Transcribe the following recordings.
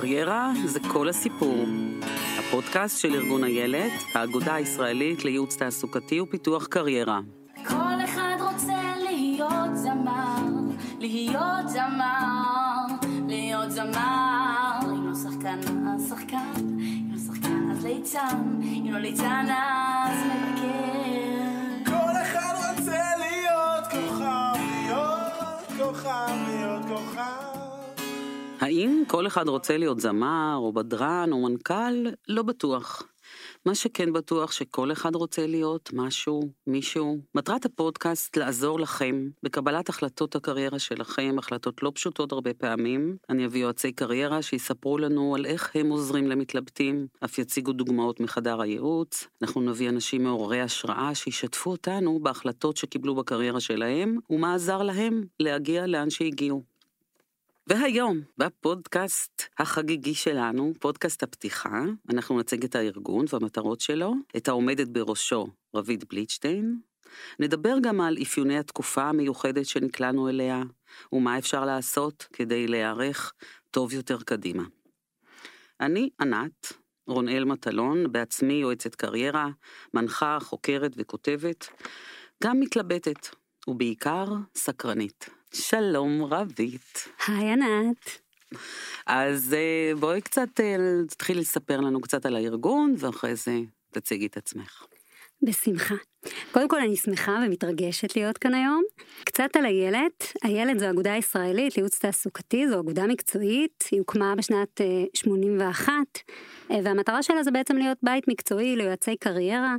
קריירה זה כל הסיפור. הפודקאסט של ארגון איילת, האגודה הישראלית לייעוץ תעסוקתי ופיתוח קריירה. כל אחד רוצה להיות זמר, להיות זמר, להיות זמר. אם לא שחקן, אז שחקן, אם לא שחקן, אז ליצן, אם לא ליצן, אז מבקר. כל אחד רוצה להיות כוכב, להיות כוכב, להיות כוכב. האם כל אחד רוצה להיות זמר, או בדרן, או מנכ"ל? לא בטוח. מה שכן בטוח שכל אחד רוצה להיות משהו, מישהו. מטרת הפודקאסט לעזור לכם בקבלת החלטות הקריירה שלכם, החלטות לא פשוטות הרבה פעמים. אני אביא יועצי קריירה שיספרו לנו על איך הם עוזרים למתלבטים, אף יציגו דוגמאות מחדר הייעוץ. אנחנו נביא אנשים מעוררי השראה שישתפו אותנו בהחלטות שקיבלו בקריירה שלהם, ומה עזר להם להגיע לאן שהגיעו. והיום, בפודקאסט החגיגי שלנו, פודקאסט הפתיחה, אנחנו נציג את הארגון והמטרות שלו, את העומדת בראשו, רביד בליטשטיין. נדבר גם על אפיוני התקופה המיוחדת שנקלענו אליה, ומה אפשר לעשות כדי להיערך טוב יותר קדימה. אני ענת, רונאל מטלון, בעצמי יועצת קריירה, מנחה, חוקרת וכותבת, גם מתלבטת, ובעיקר סקרנית. שלום רבית. היי ענת. אז אה, בואי קצת אה, תתחילי לספר לנו קצת על הארגון, ואחרי זה תציגי את עצמך. בשמחה. קודם כל אני שמחה ומתרגשת להיות כאן היום. קצת על איילת, איילת זו אגודה ישראלית לייעוץ תעסוקתי, זו אגודה מקצועית, היא הוקמה בשנת 81, אה, והמטרה שלה זה בעצם להיות בית מקצועי ליועצי קריירה,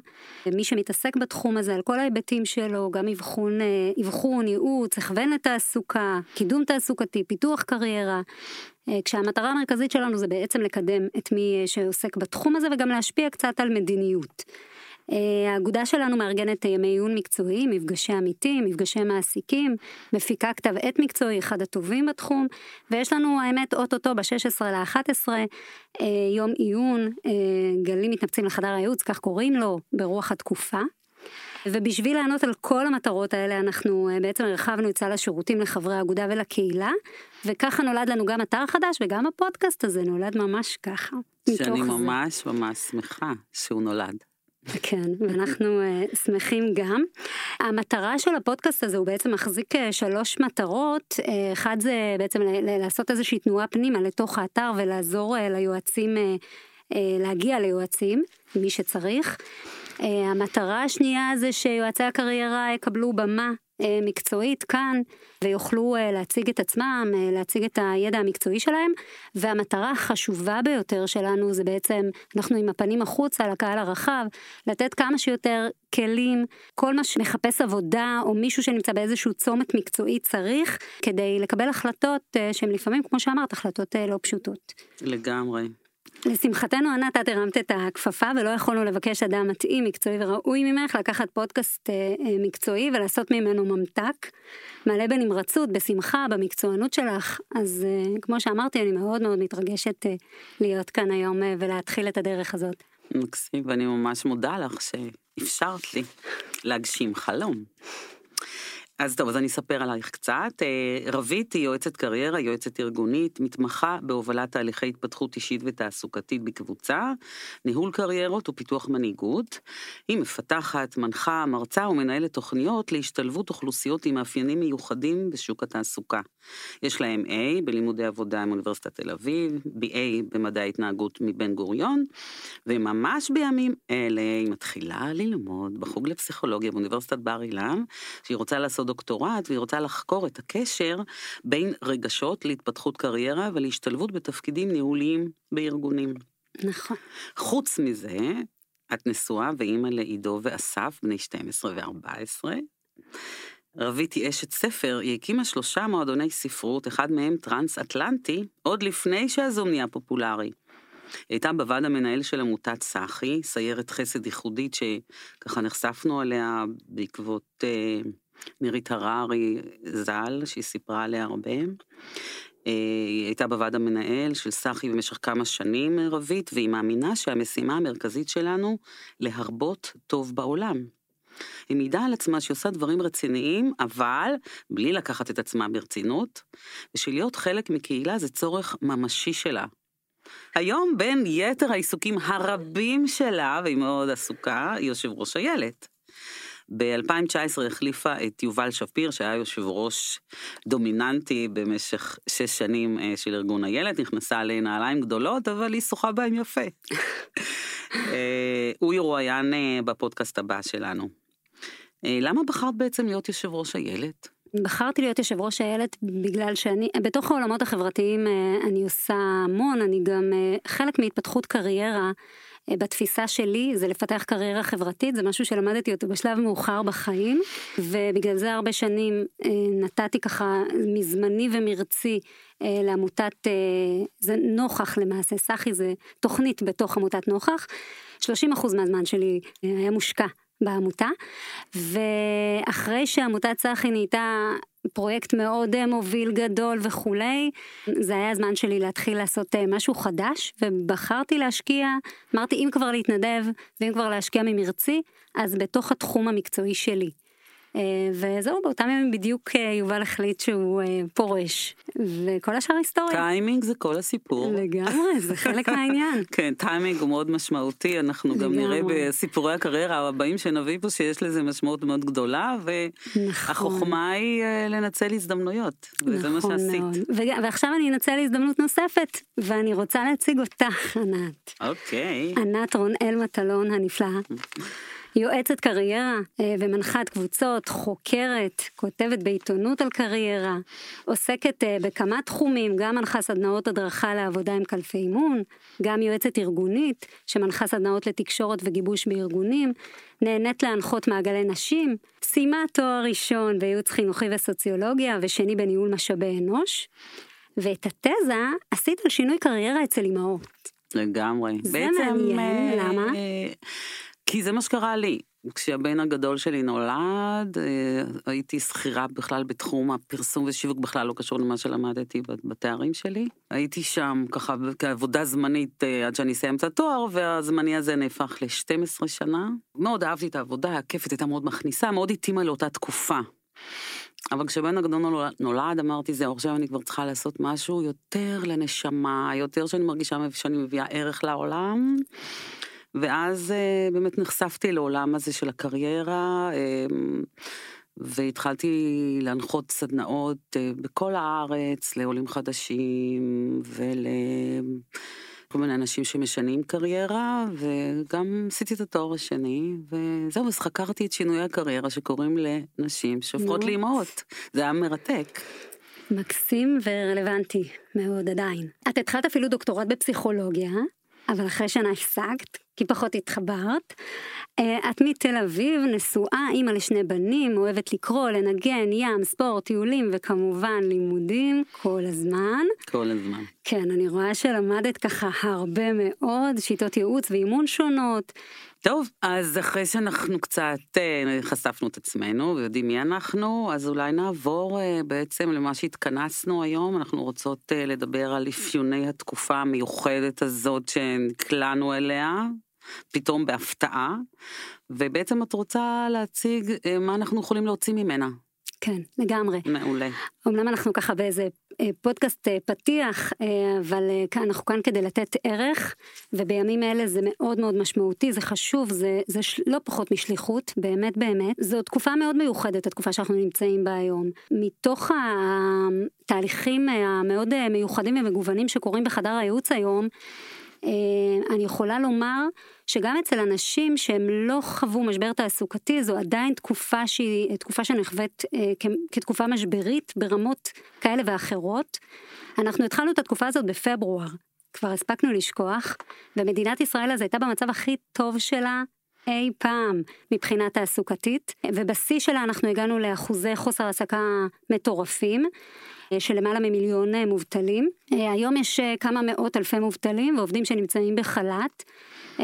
מי שמתעסק בתחום הזה על כל ההיבטים שלו, גם אבחון, אבחון, ייעוץ, הכוון לתעסוקה, קידום תעסוקתי, פיתוח קריירה. כשהמטרה המרכזית שלנו זה בעצם לקדם את מי שעוסק בתחום הזה וגם להשפיע קצת על מדיניות. האגודה שלנו מארגנת ימי עיון מקצועיים, מפגשי עמיתים, מפגשי מעסיקים, מפיקה כתב עת מקצועי, אחד הטובים בתחום, ויש לנו האמת אוטוטו ב-16 ל-11, יום עיון, גלים מתנפצים לחדר הייעוץ, כך קוראים לו, ברוח התקופה. ובשביל לענות על כל המטרות האלה אנחנו בעצם הרחבנו את סל השירותים לחברי האגודה ולקהילה וככה נולד לנו גם אתר חדש וגם הפודקאסט הזה נולד ממש ככה. שאני ממש זה. ממש שמחה שהוא נולד. כן, ואנחנו uh, שמחים גם. המטרה של הפודקאסט הזה הוא בעצם מחזיק uh, שלוש מטרות, uh, אחד זה בעצם לעשות איזושהי תנועה פנימה לתוך האתר ולעזור uh, ליועצים, uh, uh, להגיע ליועצים, מי שצריך. Uh, המטרה השנייה זה שיועצי הקריירה יקבלו במה מקצועית כאן ויוכלו להציג את עצמם, להציג את הידע המקצועי שלהם והמטרה החשובה ביותר שלנו זה בעצם אנחנו עם הפנים החוצה לקהל הרחב, לתת כמה שיותר כלים, כל מה שמחפש עבודה או מישהו שנמצא באיזשהו צומת מקצועי צריך כדי לקבל החלטות שהן לפעמים כמו שאמרת החלטות לא פשוטות. לגמרי. לשמחתנו ענת את הרמת את הכפפה ולא יכולנו לבקש אדם מתאים מקצועי וראוי ממך לקחת פודקאסט אה, אה, מקצועי ולעשות ממנו ממתק מלא בנמרצות בשמחה במקצוענות שלך אז אה, כמו שאמרתי אני מאוד מאוד מתרגשת אה, להיות כאן היום אה, ולהתחיל את הדרך הזאת. מקסים ואני ממש מודה לך שאפשרת לי להגשים חלום. אז טוב, אז אני אספר עלייך קצת. אה, רבית היא יועצת קריירה, יועצת ארגונית, מתמחה בהובלת תהליכי התפתחות אישית ותעסוקתית בקבוצה, ניהול קריירות ופיתוח מנהיגות. היא מפתחת, מנחה, מרצה ומנהלת תוכניות להשתלבות אוכלוסיות עם מאפיינים מיוחדים בשוק התעסוקה. יש להם A בלימודי עבודה עם אוניברסיטת תל אביב, BA במדעי ההתנהגות מבן גוריון, וממש בימים אלה היא מתחילה ללמוד בחוג לפסיכולוגיה באוניברסיטת בר אילן, שהיא רוצה לעשות דוקטורט והיא רוצה לחקור את הקשר בין רגשות להתפתחות קריירה ולהשתלבות בתפקידים ניהוליים בארגונים. נכון. חוץ מזה, את נשואה ואימא לעידו ואסף, בני 12 ו-14. רבית היא אשת ספר, היא הקימה שלושה מועדוני ספרות, אחד מהם טרנס-אטלנטי, עוד לפני שהזום נהיה פופולרי. היא הייתה בוועד המנהל של עמותת סאחי, סיירת חסד ייחודית שככה נחשפנו עליה בעקבות אה, נירית הררי ז"ל, שהיא סיפרה עליה הרבה. אה, היא הייתה בוועד המנהל של סחי במשך כמה שנים רבית, והיא מאמינה שהמשימה המרכזית שלנו להרבות טוב בעולם. היא מעידה על עצמה שהיא עושה דברים רציניים, אבל בלי לקחת את עצמה ברצינות, ושלהיות חלק מקהילה זה צורך ממשי שלה. היום בין יתר העיסוקים הרבים שלה, והיא מאוד עסוקה, היא יושב ראש איילת. ב-2019 החליפה את יובל שפיר, שהיה יושב ראש דומיננטי במשך שש שנים אה, של ארגון איילת, נכנסה לנעליים גדולות, אבל היא שוחה בהם יפה. אה, הוא ירואיין אה, בפודקאסט הבא שלנו. למה בחרת בעצם להיות יושב ראש איילת? בחרתי להיות יושב ראש איילת בגלל שאני, בתוך העולמות החברתיים אני עושה המון, אני גם חלק מהתפתחות קריירה. אה, בתפיסה שלי זה לפתח קריירה חברתית, זה משהו שלמדתי אותו בשלב מאוחר בחיים, ובגלל זה הרבה שנים אה, נתתי ככה מזמני ומרצי אה, לעמותת, זה נוכח למעשה, סחי זה תוכנית בתוך עמותת נוכח, 30% מהזמן שלי היה מושקע בעמותה, ואחרי שעמותת צחי נהייתה פרויקט מאוד אה, מוביל גדול וכולי, זה היה הזמן שלי להתחיל לעשות אה, משהו חדש, ובחרתי להשקיע, אמרתי אם כבר להתנדב, ואם כבר להשקיע ממרצי, אז בתוך התחום המקצועי שלי. אה, וזהו, באותם ימים בדיוק אה, יובל החליט שהוא אה, פורש, וכל השאר היסטוריה. טיימינג זה כל הסיפור. לגמרי, זה חלק מהעניין. כן, טיימינג הוא מאוד משמעותי, אנחנו גם נראה בסיפורי הקריירה הבאים שנביא פה שיש לזה משמעות מאוד גדולה, והחוכמה נכון. היא לנצל הזדמנויות, וזה מה נכון שעשית. ועכשיו אני אנצל הזדמנות נוספת, ואני רוצה להציג אותך, ענת. אוקיי. ענת רונאל מטלון הנפלאה. יועצת קריירה אה, ומנחת קבוצות, חוקרת, כותבת בעיתונות על קריירה, עוסקת אה, בכמה תחומים, גם מנחה סדנאות הדרכה לעבודה עם קלפי אימון, גם יועצת ארגונית שמנחה סדנאות לתקשורת וגיבוש בארגונים, נהנית להנחות מעגלי נשים, סיימה תואר ראשון בייעוץ חינוכי וסוציולוגיה ושני בניהול משאבי אנוש, ואת התזה עשית על שינוי קריירה אצל אמהות. לגמרי. זה בעצם, מעניין, אה, למה? אה, כי זה מה שקרה לי. כשהבן הגדול שלי נולד, אה, הייתי שכירה בכלל בתחום הפרסום ושיווק, בכלל לא קשור למה שלמדתי בתארים שלי. הייתי שם ככה כעבודה זמנית אה, עד שאני אסיים את התואר, והזמני הזה נהפך ל-12 שנה. מאוד אהבתי את העבודה, הכיפת הייתה מאוד מכניסה, מאוד התאימה לאותה תקופה. אבל כשבן הגדול נולד, אמרתי, זהו, עכשיו אני כבר צריכה לעשות משהו יותר לנשמה, יותר שאני מרגישה שאני מביאה ערך לעולם. ואז אה, באמת נחשפתי לעולם הזה של הקריירה, אמ, והתחלתי להנחות סדנאות אה, בכל הארץ לעולים חדשים ול... כל מיני אנשים שמשנים קריירה, וגם עשיתי את התואר השני, וזהו, אז חקרתי את שינוי הקריירה שקורים לנשים שהופכות לאימהות. זה היה מרתק. מקסים ורלוונטי מאוד עדיין. את התחלת אפילו דוקטורט בפסיכולוגיה, אבל אחרי שנה הפסקת, כי פחות התחברת. אה, את מתל אביב, נשואה, אימא לשני בנים, אוהבת לקרוא, לנגן, ים, ספורט, טיולים וכמובן לימודים כל הזמן. כל הזמן. כן, אני רואה שלמדת ככה הרבה מאוד, שיטות ייעוץ ואימון שונות. טוב, אז אחרי שאנחנו קצת אה, חשפנו את עצמנו ויודעים מי אנחנו, אז אולי נעבור אה, בעצם למה שהתכנסנו היום. אנחנו רוצות אה, לדבר על אפיוני התקופה המיוחדת הזאת שנקלענו אליה, פתאום בהפתעה, ובעצם את רוצה להציג מה אנחנו יכולים להוציא ממנה. כן, לגמרי. מעולה. אמנם אנחנו ככה באיזה אה, פודקאסט אה, פתיח, אבל אנחנו כאן כדי לתת ערך, ובימים אלה זה מאוד מאוד משמעותי, זה חשוב, זה, זה לא פחות משליחות, באמת באמת. זו תקופה מאוד מיוחדת, התקופה שאנחנו נמצאים בה היום. מתוך התהליכים המאוד מיוחדים ומגוונים שקורים בחדר הייעוץ היום, אה, אני יכולה לומר שגם אצל אנשים שהם לא חוו משבר תעסוקתי, זו עדיין תקופה שהיא תקופה שנחווית אה, כתקופה משברית ברמות כאלה ואחרות. אנחנו התחלנו את התקופה הזאת בפברואר, כבר הספקנו לשכוח, ומדינת ישראל אז הייתה במצב הכי טוב שלה אי פעם מבחינה תעסוקתית, ובשיא שלה אנחנו הגענו לאחוזי חוסר העסקה מטורפים. אה, של למעלה ממיליון אה, מובטלים. אה, היום יש כמה מאות אלפי מובטלים ועובדים שנמצאים בחל"ת,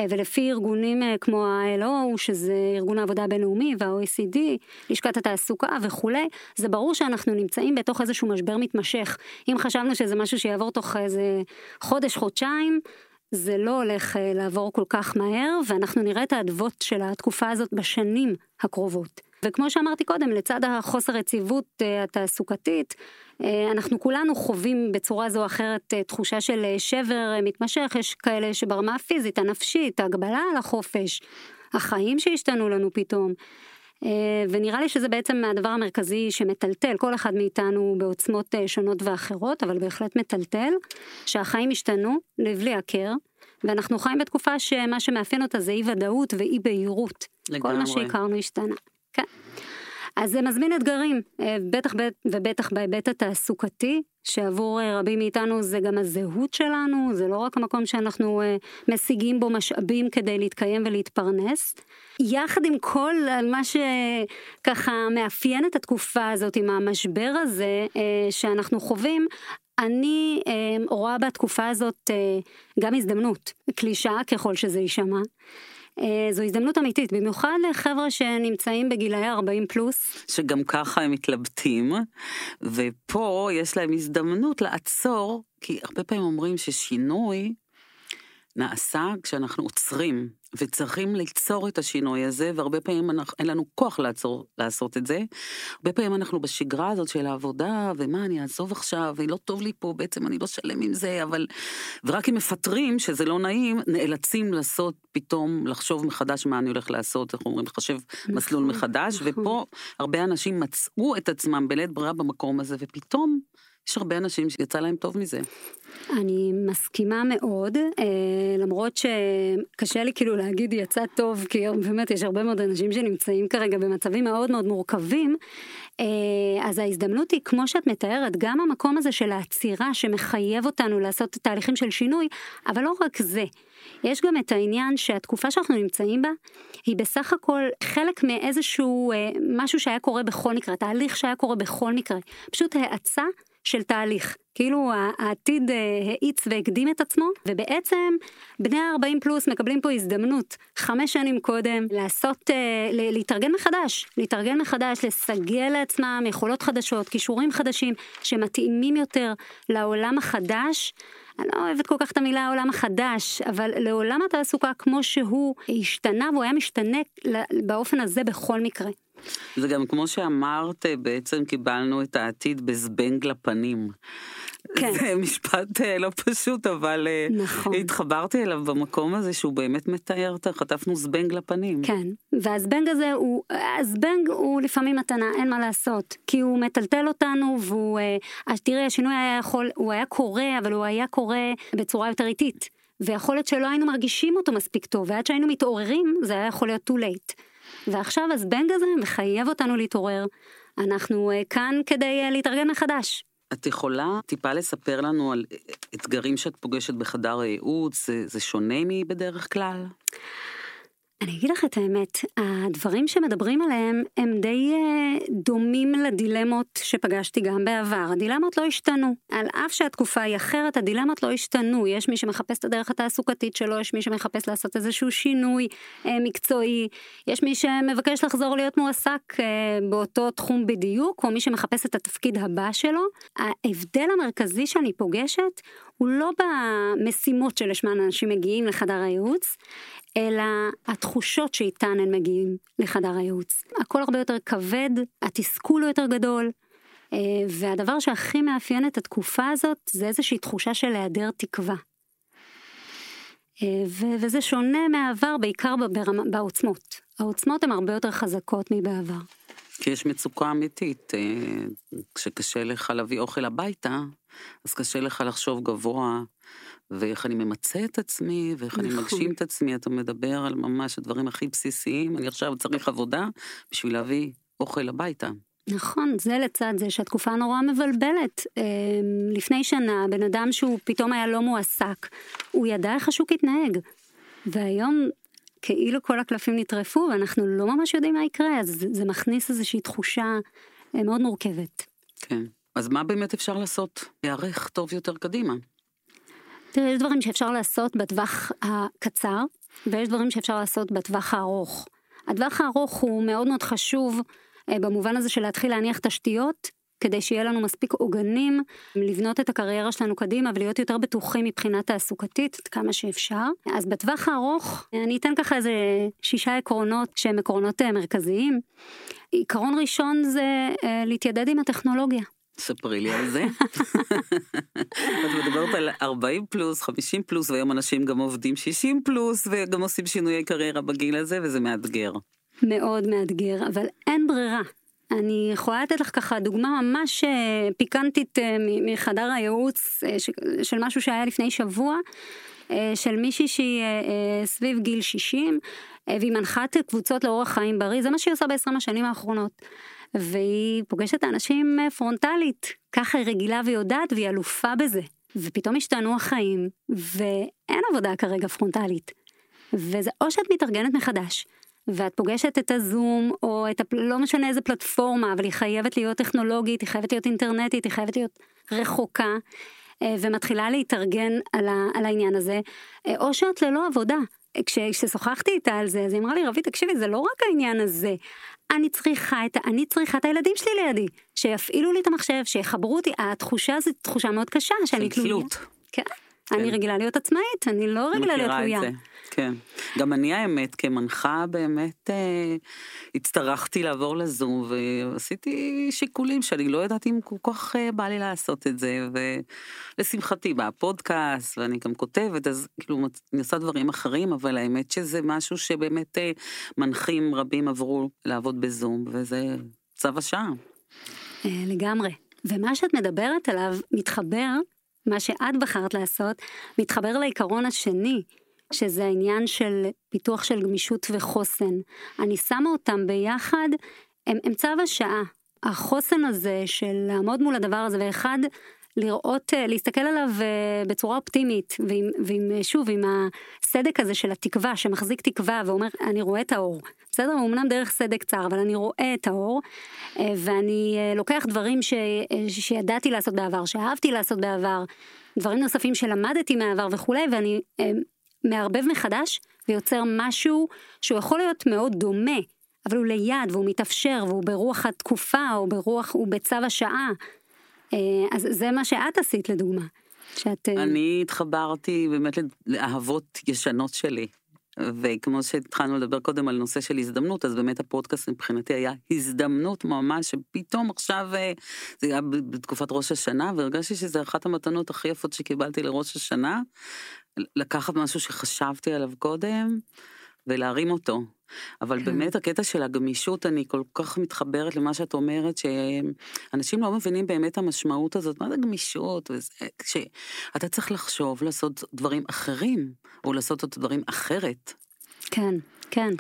ולפי ארגונים כמו ה-LO, שזה ארגון העבודה הבינלאומי, וה-OECD, לשכת התעסוקה וכולי, זה ברור שאנחנו נמצאים בתוך איזשהו משבר מתמשך. אם חשבנו שזה משהו שיעבור תוך איזה חודש, חודשיים, זה לא הולך אה, לעבור כל כך מהר, ואנחנו נראה את האדוות של התקופה הזאת בשנים הקרובות. וכמו שאמרתי קודם, לצד החוסר יציבות אה, התעסוקתית, אה, אנחנו כולנו חווים בצורה זו או אחרת תחושה של שבר מתמשך, יש כאלה שברמה הפיזית, הנפשית, הגבלה על החופש, החיים שהשתנו לנו פתאום. אה, ונראה לי שזה בעצם הדבר המרכזי שמטלטל כל אחד מאיתנו בעוצמות אה, שונות ואחרות, אבל בהחלט מטלטל, שהחיים השתנו לבלי הכר, ואנחנו חיים בתקופה שמה שמאפיין אותה זה אי ודאות ואי בהירות. כל לגמרי. מה שהכרנו השתנה. כן. אז זה מזמין אתגרים, אה, בטח ובטח בהיבט התעסוקתי, שעבור אה, רבים מאיתנו זה גם הזהות שלנו, זה לא רק המקום שאנחנו אה, משיגים בו משאבים כדי להתקיים ולהתפרנס. יחד עם כל מה שככה מאפיין את התקופה הזאת עם המשבר הזה שאנחנו חווים, אני אה, רואה בתקופה הזאת גם הזדמנות, קלישאה ככל שזה יישמע. אה, זו הזדמנות אמיתית, במיוחד לחבר'ה שנמצאים בגילאי 40 פלוס. שגם ככה הם מתלבטים, ופה יש להם הזדמנות לעצור, כי הרבה פעמים אומרים ששינוי נעשה כשאנחנו עוצרים, וצריכים ליצור את השינוי הזה, והרבה פעמים אנחנו, אין לנו כוח לעצור, לעשות את זה. הרבה פעמים אנחנו בשגרה הזאת של העבודה, ומה, אני אעזוב עכשיו, ולא טוב לי פה, בעצם אני לא שלם עם זה, אבל... ורק אם מפטרים, שזה לא נעים, נאלצים לעשות פתאום, לחשוב מחדש מה אני הולך לעשות, איך אומרים, לחשב מסלול נכון, מחדש, נכון. ופה הרבה אנשים מצאו את עצמם בלית ברירה במקום הזה, ופתאום יש הרבה אנשים שיצא להם טוב מזה. אני מסכימה מאוד, אה, למרות שקשה לי כאילו להגיד יצא טוב, כי באמת יש הרבה מאוד אנשים שנמצאים כרגע במצבים מאוד מאוד מורכבים. אה, אז ההזדמנות היא, כמו שאת מתארת, גם המקום הזה של העצירה שמחייב אותנו לעשות תהליכים של שינוי, אבל לא רק זה. יש גם את העניין שהתקופה שאנחנו נמצאים בה, היא בסך הכל חלק מאיזשהו אה, משהו שהיה קורה בכל מקרה, תהליך שהיה קורה בכל מקרה. פשוט האצה של תהליך. כאילו העתיד אה, האיץ והקדים את עצמו, ובעצם בני ה-40 פלוס מקבלים פה הזדמנות חמש שנים קודם לעשות, אה, להתארגן מחדש, להתארגן מחדש, לסגל לעצמם יכולות חדשות, כישורים חדשים שמתאימים יותר לעולם החדש. אני לא אוהבת כל כך את המילה העולם החדש, אבל לעולם התעסוקה כמו שהוא השתנה והוא היה משתנה באופן הזה בכל מקרה. זה גם כמו שאמרת, בעצם קיבלנו את העתיד בזבנג לפנים. כן. זה משפט אה, לא פשוט, אבל אה, נכון. התחברתי אליו במקום הזה שהוא באמת מתאר, חטפנו זבנג לפנים. כן, והזבנג הזה הוא, הזבנג הוא לפעמים מתנה, אין מה לעשות, כי הוא מטלטל אותנו והוא, אה, אז תראי, השינוי היה יכול, הוא היה קורה, אבל הוא היה קורה בצורה יותר איטית. ויכול להיות שלא היינו מרגישים אותו מספיק טוב, ועד שהיינו מתעוררים, זה היה יכול להיות too late. ועכשיו הזבנג הזה מחייב אותנו להתעורר. אנחנו אה, כאן כדי אה, להתארגן מחדש. את יכולה טיפה לספר לנו על אתגרים שאת פוגשת בחדר הייעוץ, זה, זה שונה מבדרך כלל? אני אגיד לך את האמת, הדברים שמדברים עליהם הם די אה, דומים לדילמות שפגשתי גם בעבר. הדילמות לא השתנו. על אף שהתקופה היא אחרת, הדילמות לא השתנו. יש מי שמחפש את הדרך התעסוקתית שלו, יש מי שמחפש לעשות איזשהו שינוי אה, מקצועי, יש מי שמבקש לחזור להיות מועסק אה, באותו תחום בדיוק, או מי שמחפש את התפקיד הבא שלו. ההבדל המרכזי שאני פוגשת הוא לא במשימות שלשמן אנשים מגיעים לחדר הייעוץ, אלא התחושות שאיתן הם מגיעים לחדר הייעוץ. הכל הרבה יותר כבד, התסכול הוא יותר גדול, אה, והדבר שהכי מאפיין את התקופה הזאת זה איזושהי תחושה של היעדר תקווה. אה, ו- וזה שונה מהעבר בעיקר ברמה, בעוצמות. העוצמות הן הרבה יותר חזקות מבעבר. כי יש מצוקה אמיתית. אה, כשקשה לך להביא אוכל הביתה, אז קשה לך לחשוב גבוה, ואיך אני ממצה את עצמי, ואיך אני נכון. מגשים את עצמי. אתה מדבר על ממש הדברים הכי בסיסיים. אני עכשיו צריך עבודה בשביל להביא אוכל הביתה. נכון, זה לצד זה שהתקופה נורא מבלבלת. אה, לפני שנה, בן אדם שהוא פתאום היה לא מועסק, הוא ידע איך השוק התנהג. והיום, כאילו כל הקלפים נטרפו, ואנחנו לא ממש יודעים מה יקרה, אז זה- זה מכניס איזושהי תחושה אה, מאוד מורכבת. כן. אז מה באמת אפשר לעשות? להיערך טוב יותר קדימה. תראה, יש דברים שאפשר לעשות בטווח הקצר, ויש דברים שאפשר לעשות בטווח הארוך. הטווח הארוך הוא מאוד מאוד חשוב אה, במובן הזה של להתחיל להניח תשתיות כדי שיהיה לנו מספיק עוגנים לבנות את הקריירה שלנו קדימה ולהיות יותר בטוחים מבחינה תעסוקתית כמה שאפשר. אז בטווח הארוך אני אתן ככה איזה שישה עקרונות שהם עקרונות אה, מרכזיים. עיקרון ראשון זה אה, להתיידד עם הטכנולוגיה. ספרי לי על זה. את מדברת על 40 פלוס, 50 פלוס, והיום אנשים גם עובדים 60 פלוס, וגם עושים שינויי קריירה בגיל הזה, וזה מאתגר. מאוד מאתגר, אבל אין ברירה. אני יכולה לתת לך ככה דוגמה ממש אה, פיקנטית אה, מחדר הייעוץ אה, של משהו שהיה לפני שבוע, של מישהי שהיא סביב גיל 60, והיא מנחת קבוצות לאורח חיים בריא, זה מה שהיא עושה ב-20 השנים האחרונות. והיא פוגשת אנשים פרונטלית, ככה היא רגילה ויודעת והיא אלופה בזה. ופתאום השתנו החיים, ואין עבודה כרגע פרונטלית. וזה או שאת מתארגנת מחדש, ואת פוגשת את הזום, או את, הפ... לא משנה איזה פלטפורמה, אבל היא חייבת להיות טכנולוגית, היא חייבת להיות אינטרנטית, היא חייבת להיות רחוקה, אה, ומתחילה להתארגן על, ה... על העניין הזה, אה, או שאת ללא עבודה. כששוחחתי איתה על זה, אז היא אמרה לי, רבי, תקשיבי, זה לא רק העניין הזה. אני צריכה את, אני צריכה את הילדים שלי לידי, שיפעילו לי את המחשב, שיחברו אותי, התחושה הזו תחושה מאוד קשה, שאני תלויה. כן. כן. אני רגילה להיות עצמאית, אני לא רגילה להיות תלויה. כן. גם אני האמת, כמנחה באמת אה, הצטרכתי לעבור לזום, ועשיתי שיקולים שאני לא יודעת אם כל כך אה, בא לי לעשות את זה, ולשמחתי בא פודקאסט, ואני גם כותבת, אז כאילו אני עושה דברים אחרים, אבל האמת שזה משהו שבאמת אה, מנחים רבים עברו לעבוד בזום, וזה צו השעה. אה, לגמרי. ומה שאת מדברת עליו מתחבר מה שאת בחרת לעשות, מתחבר לעיקרון השני, שזה העניין של פיתוח של גמישות וחוסן. אני שמה אותם ביחד, הם, הם צו השעה. החוסן הזה של לעמוד מול הדבר הזה, ואחד, לראות, אה, להסתכל עליו אה, בצורה אופטימית, ועם, ועם, אה, שוב, עם הסדק הזה של התקווה, שמחזיק תקווה ואומר, אני רואה את האור. בסדר? הוא אמנם דרך סדק צר, אבל אני רואה את האור, ואני לוקח דברים ש, שידעתי לעשות בעבר, שאהבתי לעשות בעבר, דברים נוספים שלמדתי מהעבר וכולי, ואני מערבב מחדש ויוצר משהו שהוא יכול להיות מאוד דומה. אבל הוא ליד והוא מתאפשר והוא ברוח התקופה או ברוח, הוא בצו השעה. אה, אז זה מה שאת עשית לדוגמה. שאת... אה, אני התחברתי באמת לאהבות ישנות שלי. וכמו שהתחלנו לדבר קודם על נושא של הזדמנות, אז באמת הפודקאסט מבחינתי היה הזדמנות ממש, שפתאום עכשיו, אה, זה היה בתקופת ראש השנה, והרגשתי שזו אחת המתנות הכי יפות שקיבלתי לראש השנה, לקחת משהו שחשבתי עליו קודם, ולהרים אותו. אבל כן. באמת הקטע של הגמישות, אני כל כך מתחברת למה שאת אומרת, שאנשים לא מבינים באמת המשמעות הזאת, מה זה גמישות? שאתה צריך לחשוב לעשות דברים אחרים, או לעשות את הדברים אחרת. כן, כן.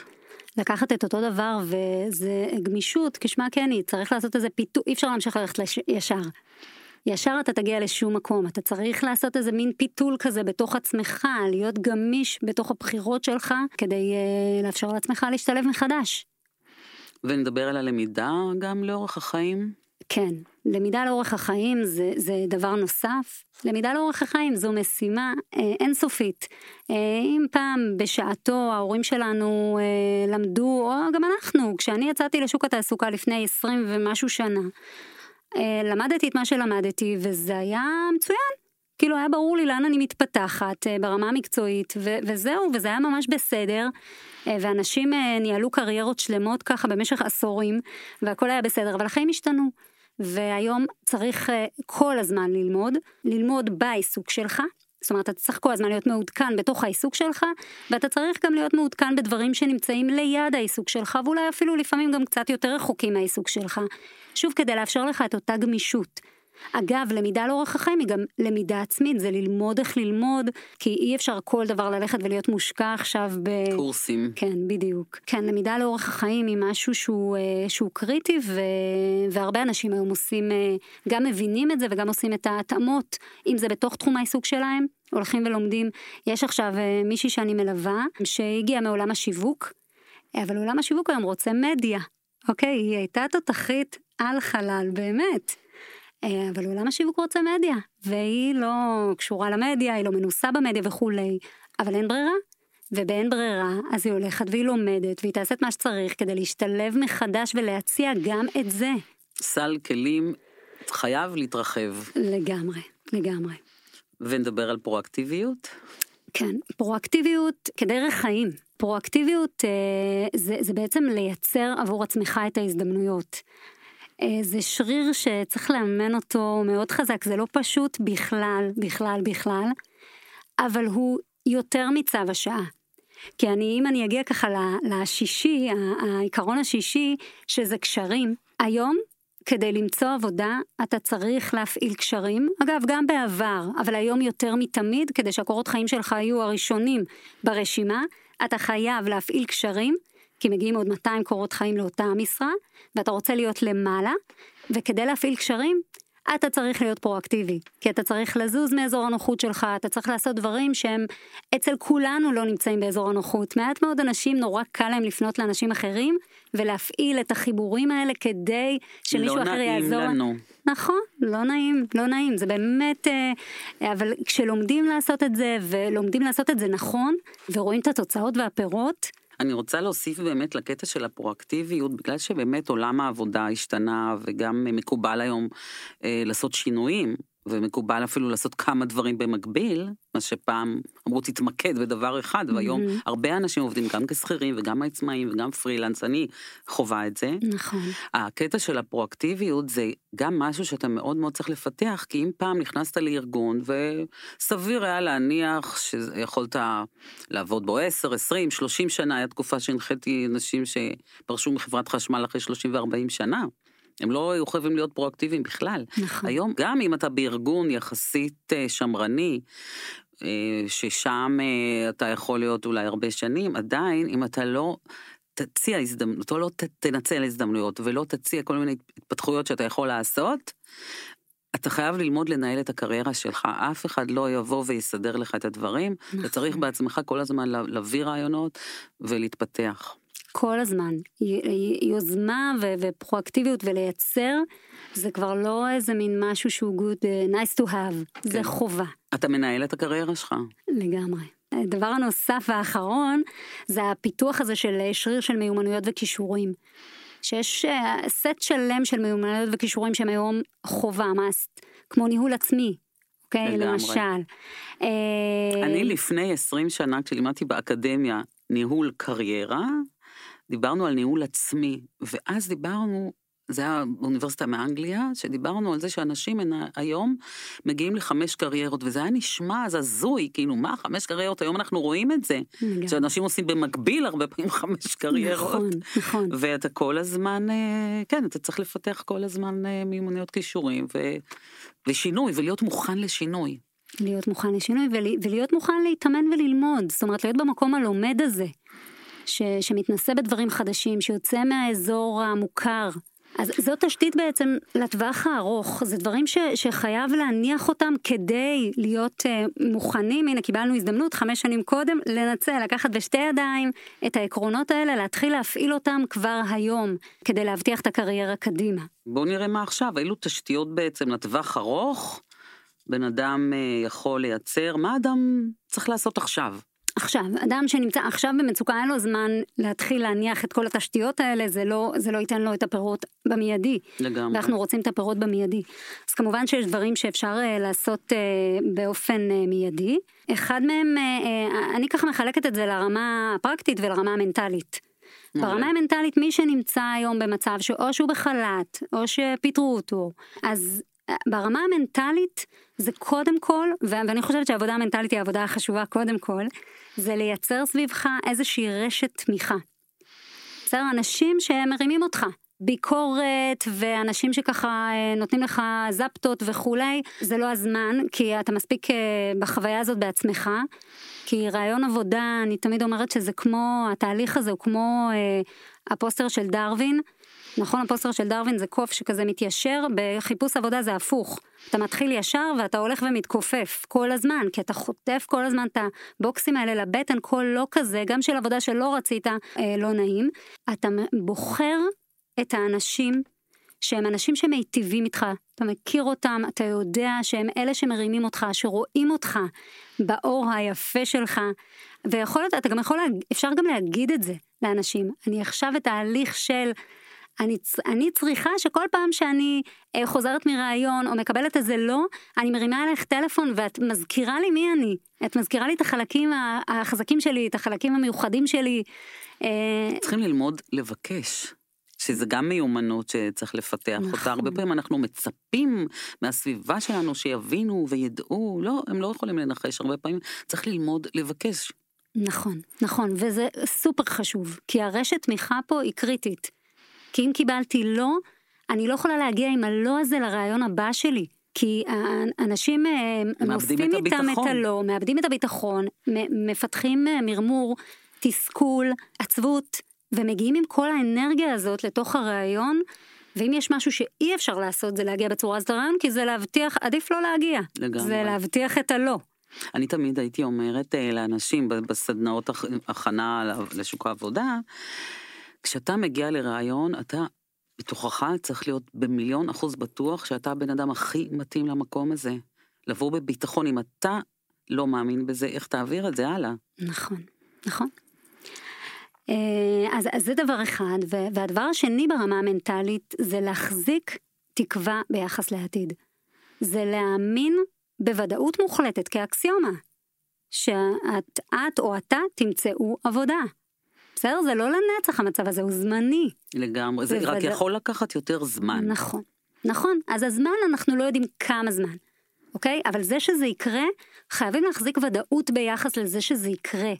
לקחת את אותו דבר וזה גמישות, כשמה כן היא, צריך לעשות איזה פיתוח, אי אפשר להמשיך ללכת לש... ישר. ישר אתה תגיע לשום מקום, אתה צריך לעשות איזה מין פיתול כזה בתוך עצמך, להיות גמיש בתוך הבחירות שלך, כדי uh, לאפשר לעצמך להשתלב מחדש. ונדבר על הלמידה גם לאורך החיים? כן, למידה לאורך החיים זה, זה דבר נוסף. למידה לאורך החיים זו משימה אה, אינסופית. אה, אם פעם בשעתו ההורים שלנו אה, למדו, או גם אנחנו, כשאני יצאתי לשוק התעסוקה לפני 20 ומשהו שנה, למדתי את מה שלמדתי וזה היה מצוין. כאילו היה ברור לי לאן אני מתפתחת אה, ברמה המקצועית ו- וזהו וזה היה ממש בסדר. אה, ואנשים ניהלו קריירות שלמות ככה במשך עשורים והכל היה בסדר אבל החיים השתנו. והיום צריך כל הזמן ללמוד ללמוד בעיסוק שלך זאת אומרת, אתה צריך כל הזמן להיות מעודכן בתוך העיסוק שלך, ואתה צריך גם להיות מעודכן בדברים שנמצאים ליד העיסוק שלך, ואולי אפילו לפעמים גם קצת יותר רחוקים מהעיסוק שלך. שוב, כדי לאפשר לך את אותה גמישות. אגב, למידה לאורך החיים היא גם למידה עצמית, זה ללמוד איך ללמוד, כי אי אפשר כל דבר ללכת ולהיות מושקע עכשיו ב... קורסים. כן, בדיוק. כן, למידה לאורך החיים היא משהו שהוא, אה, שהוא קריטי, ו... והרבה אנשים היום עושים, אה, גם מבינים את זה וגם עושים את ההתאמות, אם זה בתוך תחום העיסוק שלהם, הולכים ולומדים. יש עכשיו אה, מישהי שאני מלווה, שהגיעה מעולם השיווק, אבל עולם השיווק היום רוצה מדיה, אוקיי? היא הייתה תותחית על חלל, באמת. אה, אבל עולם השיווק רוצה מדיה, והיא לא קשורה למדיה, היא לא מנוסה במדיה וכולי, אבל אין ברירה. ובאין ברירה, אז היא הולכת והיא לומדת, והיא תעשה את מה שצריך כדי להשתלב מחדש ולהציע גם את זה. סל כלים חייב להתרחב. לגמרי, לגמרי. ונדבר על פרואקטיביות. כן, פרואקטיביות כדרך חיים. פרואקטיביות אה, זה, זה בעצם לייצר עבור עצמך את ההזדמנויות. אה, זה שריר שצריך לאמן אותו מאוד חזק, זה לא פשוט בכלל, בכלל, בכלל, אבל הוא יותר מצו השעה. כי אני, אם אני אגיע ככה לשישי, העיקרון השישי, שזה קשרים, היום כדי למצוא עבודה אתה צריך להפעיל קשרים, אגב גם בעבר, אבל היום יותר מתמיד, כדי שהקורות חיים שלך יהיו הראשונים ברשימה, אתה חייב להפעיל קשרים, כי מגיעים עוד 200 קורות חיים לאותה משרה, ואתה רוצה להיות למעלה, וכדי להפעיל קשרים, אתה צריך להיות פרואקטיבי, כי אתה צריך לזוז מאזור הנוחות שלך, אתה צריך לעשות דברים שהם אצל כולנו לא נמצאים באזור הנוחות. מעט מאוד אנשים נורא קל להם לפנות לאנשים אחרים ולהפעיל את החיבורים האלה כדי שמישהו לא אחר יעזור. לא נעים לנו. נכון, לא נעים, לא נעים, זה באמת, אה, אבל כשלומדים לעשות את זה ולומדים לעשות את זה נכון ורואים את התוצאות והפירות, אני רוצה להוסיף באמת לקטע של הפרואקטיביות, בגלל שבאמת עולם העבודה השתנה וגם מקובל היום אה, לעשות שינויים, ומקובל אפילו לעשות כמה דברים במקביל, מה שפעם אמרו תתמקד בדבר אחד, והיום mm-hmm. הרבה אנשים עובדים גם כשכירים וגם עצמאים וגם פרילנס, אני חווה את זה. נכון. הקטע של הפרואקטיביות זה גם משהו שאתה מאוד מאוד צריך לפתח, כי אם פעם נכנסת לארגון, וסביר היה להניח שיכולת לעבוד בו 10, 20, 30 שנה, הייתה תקופה שהנחיתי אנשים שפרשו מחברת חשמל אחרי 30 ו-40 שנה. הם לא היו חייבים להיות פרואקטיביים בכלל. נכון. היום, גם אם אתה בארגון יחסית אה, שמרני, אה, ששם אה, אתה יכול להיות אולי הרבה שנים, עדיין, אם אתה לא תציע הזדמנות, או לא תנצל הזדמנויות, ולא תציע כל מיני התפתחויות שאתה יכול לעשות, אתה חייב ללמוד לנהל את הקריירה שלך, אף אחד לא יבוא ויסדר לך את הדברים, נכון. אתה צריך בעצמך כל הזמן להביא רעיונות ולהתפתח. כל הזמן. יוזמה ו- ופרואקטיביות ולייצר, זה כבר לא איזה מין משהו שהוא good, uh, nice to have, כן. זה חובה. אתה מנהל את הקריירה שלך. לגמרי. הדבר הנוסף והאחרון, זה הפיתוח הזה של שריר של מיומנויות וכישורים. שיש uh, סט שלם של מיומנויות וכישורים שהם היום חובה, מאסט, כמו ניהול עצמי, אוקיי? Okay, למשל. אה, אני לפני 20 שנה, כשלימדתי באקדמיה ניהול קריירה, דיברנו על ניהול עצמי, ואז דיברנו, זה היה אוניברסיטה מאנגליה, שדיברנו על זה שאנשים היום מגיעים לחמש קריירות, וזה היה נשמע אז הזוי, כאילו, מה, חמש קריירות? היום אנחנו רואים את זה, שאנשים עושים במקביל הרבה פעמים חמש קריירות. נכון, נכון. ואתה כל הזמן, אה, כן, אתה צריך לפתח כל הזמן אה, מיומנויות כישורים, ו... ושינוי, ולהיות מוכן לשינוי. להיות מוכן לשינוי ולהיות מוכן להתאמן וללמוד, זאת אומרת להיות במקום הלומד הזה. ש, שמתנסה בדברים חדשים, שיוצא מהאזור המוכר. אז זו תשתית בעצם לטווח הארוך, זה דברים ש, שחייב להניח אותם כדי להיות uh, מוכנים, הנה קיבלנו הזדמנות חמש שנים קודם, לנצל, לקחת בשתי ידיים את העקרונות האלה, להתחיל להפעיל אותם כבר היום, כדי להבטיח את הקריירה קדימה. בואו נראה מה עכשיו, אילו תשתיות בעצם לטווח ארוך בן אדם uh, יכול לייצר, מה אדם צריך לעשות עכשיו? עכשיו, אדם שנמצא עכשיו במצוקה, אין לו זמן להתחיל להניח את כל התשתיות האלה, זה לא, זה לא ייתן לו את הפירות במיידי. לגמרי. ואנחנו רוצים את הפירות במיידי. אז כמובן שיש דברים שאפשר uh, לעשות uh, באופן uh, מיידי. אחד מהם, uh, uh, אני ככה מחלקת את זה לרמה הפרקטית ולרמה המנטלית. ברמה המנטלית, מי שנמצא היום במצב שאו שהוא בחל"ת, או שפיטרו אותו, אז ברמה המנטלית זה קודם כל, ואני חושבת שהעבודה המנטלית היא העבודה החשובה קודם כל, זה לייצר סביבך איזושהי רשת תמיכה. בסדר? אנשים שהם מרימים אותך. ביקורת ואנשים שככה אה, נותנים לך זפטות וכולי, זה לא הזמן, כי אתה מספיק אה, בחוויה הזאת בעצמך. כי ראיון עבודה, אני תמיד אומרת שזה כמו, התהליך הזה הוא כמו אה, הפוסטר של דרווין. נכון, הפוסטר של דרווין זה קוף שכזה מתיישר, בחיפוש עבודה זה הפוך. אתה מתחיל ישר ואתה הולך ומתכופף כל הזמן, כי אתה חוטף כל הזמן את הבוקסים האלה לבטן, כל לא כזה, גם של עבודה שלא רצית, אה, לא נעים. אתה בוחר את האנשים שהם אנשים שמיטיבים איתך, אתה מכיר אותם, אתה יודע שהם אלה שמרימים אותך, שרואים אותך באור היפה שלך, ויכול להיות, אתה גם יכול, אפשר גם להגיד את זה לאנשים. אני עכשיו בתהליך של אני, אני צריכה שכל פעם שאני אה, חוזרת מראיון או מקבלת איזה לא, אני מרימה אליך טלפון ואת מזכירה לי מי אני. את מזכירה לי את החלקים החזקים שלי, את החלקים המיוחדים שלי. אה, צריכים ללמוד לבקש. שזה גם מיומנות שצריך לפתח נכון. אותה. הרבה פעמים אנחנו מצפים מהסביבה שלנו שיבינו וידעו, לא, הם לא יכולים לנחש, הרבה פעמים צריך ללמוד לבקש. נכון, נכון, וזה סופר חשוב, כי הרשת תמיכה פה היא קריטית. כי אם קיבלתי לא, אני לא יכולה להגיע עם הלא הזה לרעיון הבא שלי. כי האנשים אה, את איתם את. הלא, מאבדים את הביטחון, מפתחים אה, מרמור, תסכול, עצבות, ומגיעים עם כל האנרגיה הזאת לתוך הרעיון, ואם יש משהו שאי אפשר לעשות זה להגיע בצורה הזאת לרעיון, כי זה להבטיח, עדיף לא להגיע. לגמרי. זה להבטיח את הלא. אני תמיד הייתי אומרת אה, לאנשים בסדנאות הכ- הכנה לשוק העבודה, כשאתה מגיע לראיון, אתה בתוכך צריך להיות במיליון אחוז בטוח שאתה הבן אדם הכי מתאים למקום הזה. לבוא בביטחון, אם אתה לא מאמין בזה, איך תעביר את זה הלאה? נכון, נכון. אה, אז, אז זה דבר אחד, והדבר השני ברמה המנטלית זה להחזיק תקווה ביחס לעתיד. זה להאמין בוודאות מוחלטת כאקסיומה, שאת את או אתה תמצאו עבודה. בסדר? זה לא לנצח המצב הזה, הוא זמני. לגמרי, זה רק בוודא- יכול לקחת יותר זמן. נכון, נכון. אז הזמן, אנחנו לא יודעים כמה זמן, אוקיי? אבל זה שזה יקרה, חייבים להחזיק ודאות ביחס לזה שזה יקרה.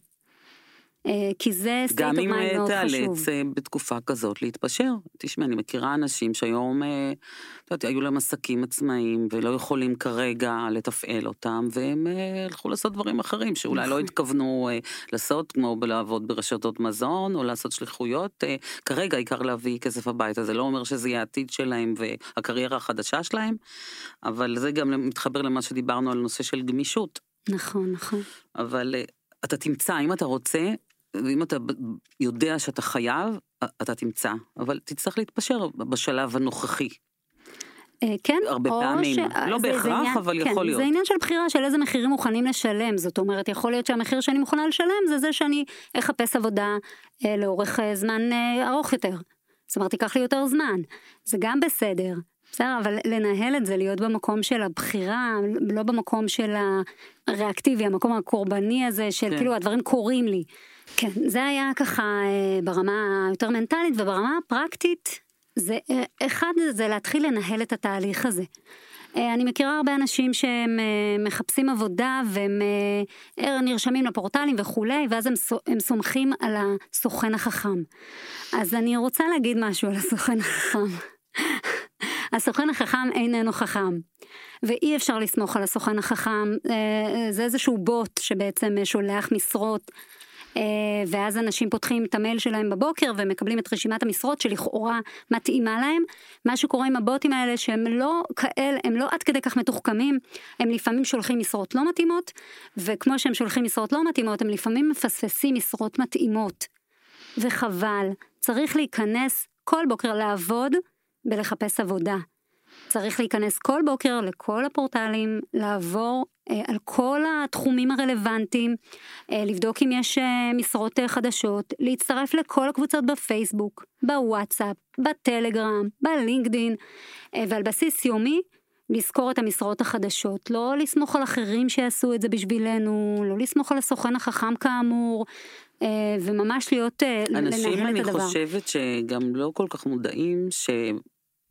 אה, כי זה state גם of אם mind אה, מאוד חשוב. תיאלץ אה, בתקופה כזאת להתפשר. תשמע, אני מכירה אנשים שהיום, אה, את יודעת, היו להם עסקים עצמאיים ולא יכולים כרגע לתפעל אותם, והם אה, הלכו לעשות דברים אחרים שאולי לא נכון. התכוונו לעשות, כמו לעבוד ברשתות מזון או לעשות שליחויות. כרגע העיקר להביא כסף הביתה, זה לא אומר שזה יהיה העתיד שלהם והקריירה החדשה שלהם, אבל זה גם מתחבר למה שדיברנו על נושא של גמישות. נכון, נכון. אבל אתה תמצא, אם אתה רוצה, ואם אתה יודע שאתה חייב, אתה תמצא, אבל תצטרך להתפשר בשלב הנוכחי. אה, כן, הרבה או פעמים. ש- לא בהכרח, עניין- אבל כן, יכול להיות. זה עניין של בחירה של איזה מחירים מוכנים לשלם. זאת אומרת, יכול להיות שהמחיר שאני מוכנה לשלם זה זה שאני אחפש עבודה אה, לאורך אה, זמן אה, ארוך יותר. זאת אומרת, ייקח לי יותר זמן. זה גם בסדר. בסדר, אבל לנהל את זה, להיות במקום של הבחירה, לא במקום של הריאקטיבי, המקום הקורבני הזה, של כן. כאילו הדברים קורים לי. כן, זה היה ככה אה, ברמה היותר מנטלית, וברמה הפרקטית, זה אה, אחד זה להתחיל לנהל את התהליך הזה. אה, אני מכירה הרבה אנשים שהם מחפשים עבודה והם נרשמים לפורטלים וכולי, ואז הם, הם סומכים על הסוכן החכם. אז אני רוצה להגיד משהו על הסוכן החכם. הסוכן החכם איננו חכם, ואי אפשר לסמוך על הסוכן החכם, זה איזשהו בוט שבעצם שולח משרות. אה, ואז אנשים פותחים את המייל שלהם בבוקר ומקבלים את רשימת המשרות שלכאורה מתאימה להם. מה שקורה עם הבוטים האלה שהם לא כאלה, הם לא עד כדי כך מתוחכמים, הם לפעמים שולחים משרות לא מתאימות, וכמו שהם שולחים משרות לא מתאימות, הם לפעמים מפספסים משרות מתאימות. וחבל, צריך להיכנס כל בוקר לעבוד בלחפש עבודה. צריך להיכנס כל בוקר לכל הפורטלים, לעבור אה, על כל התחומים הרלוונטיים, אה, לבדוק אם יש אה, משרות אה, חדשות, להצטרף לכל הקבוצות בפייסבוק, בוואטסאפ, בטלגרם, בלינקדין, אה, ועל בסיס יומי לזכור את המשרות החדשות, לא לסמוך על אחרים שיעשו את זה בשבילנו, לא לסמוך על הסוכן החכם כאמור, אה, וממש להיות, אה, אנשים, לנהל אני את הדבר. חושבת שגם לא כל כך מודעים ש...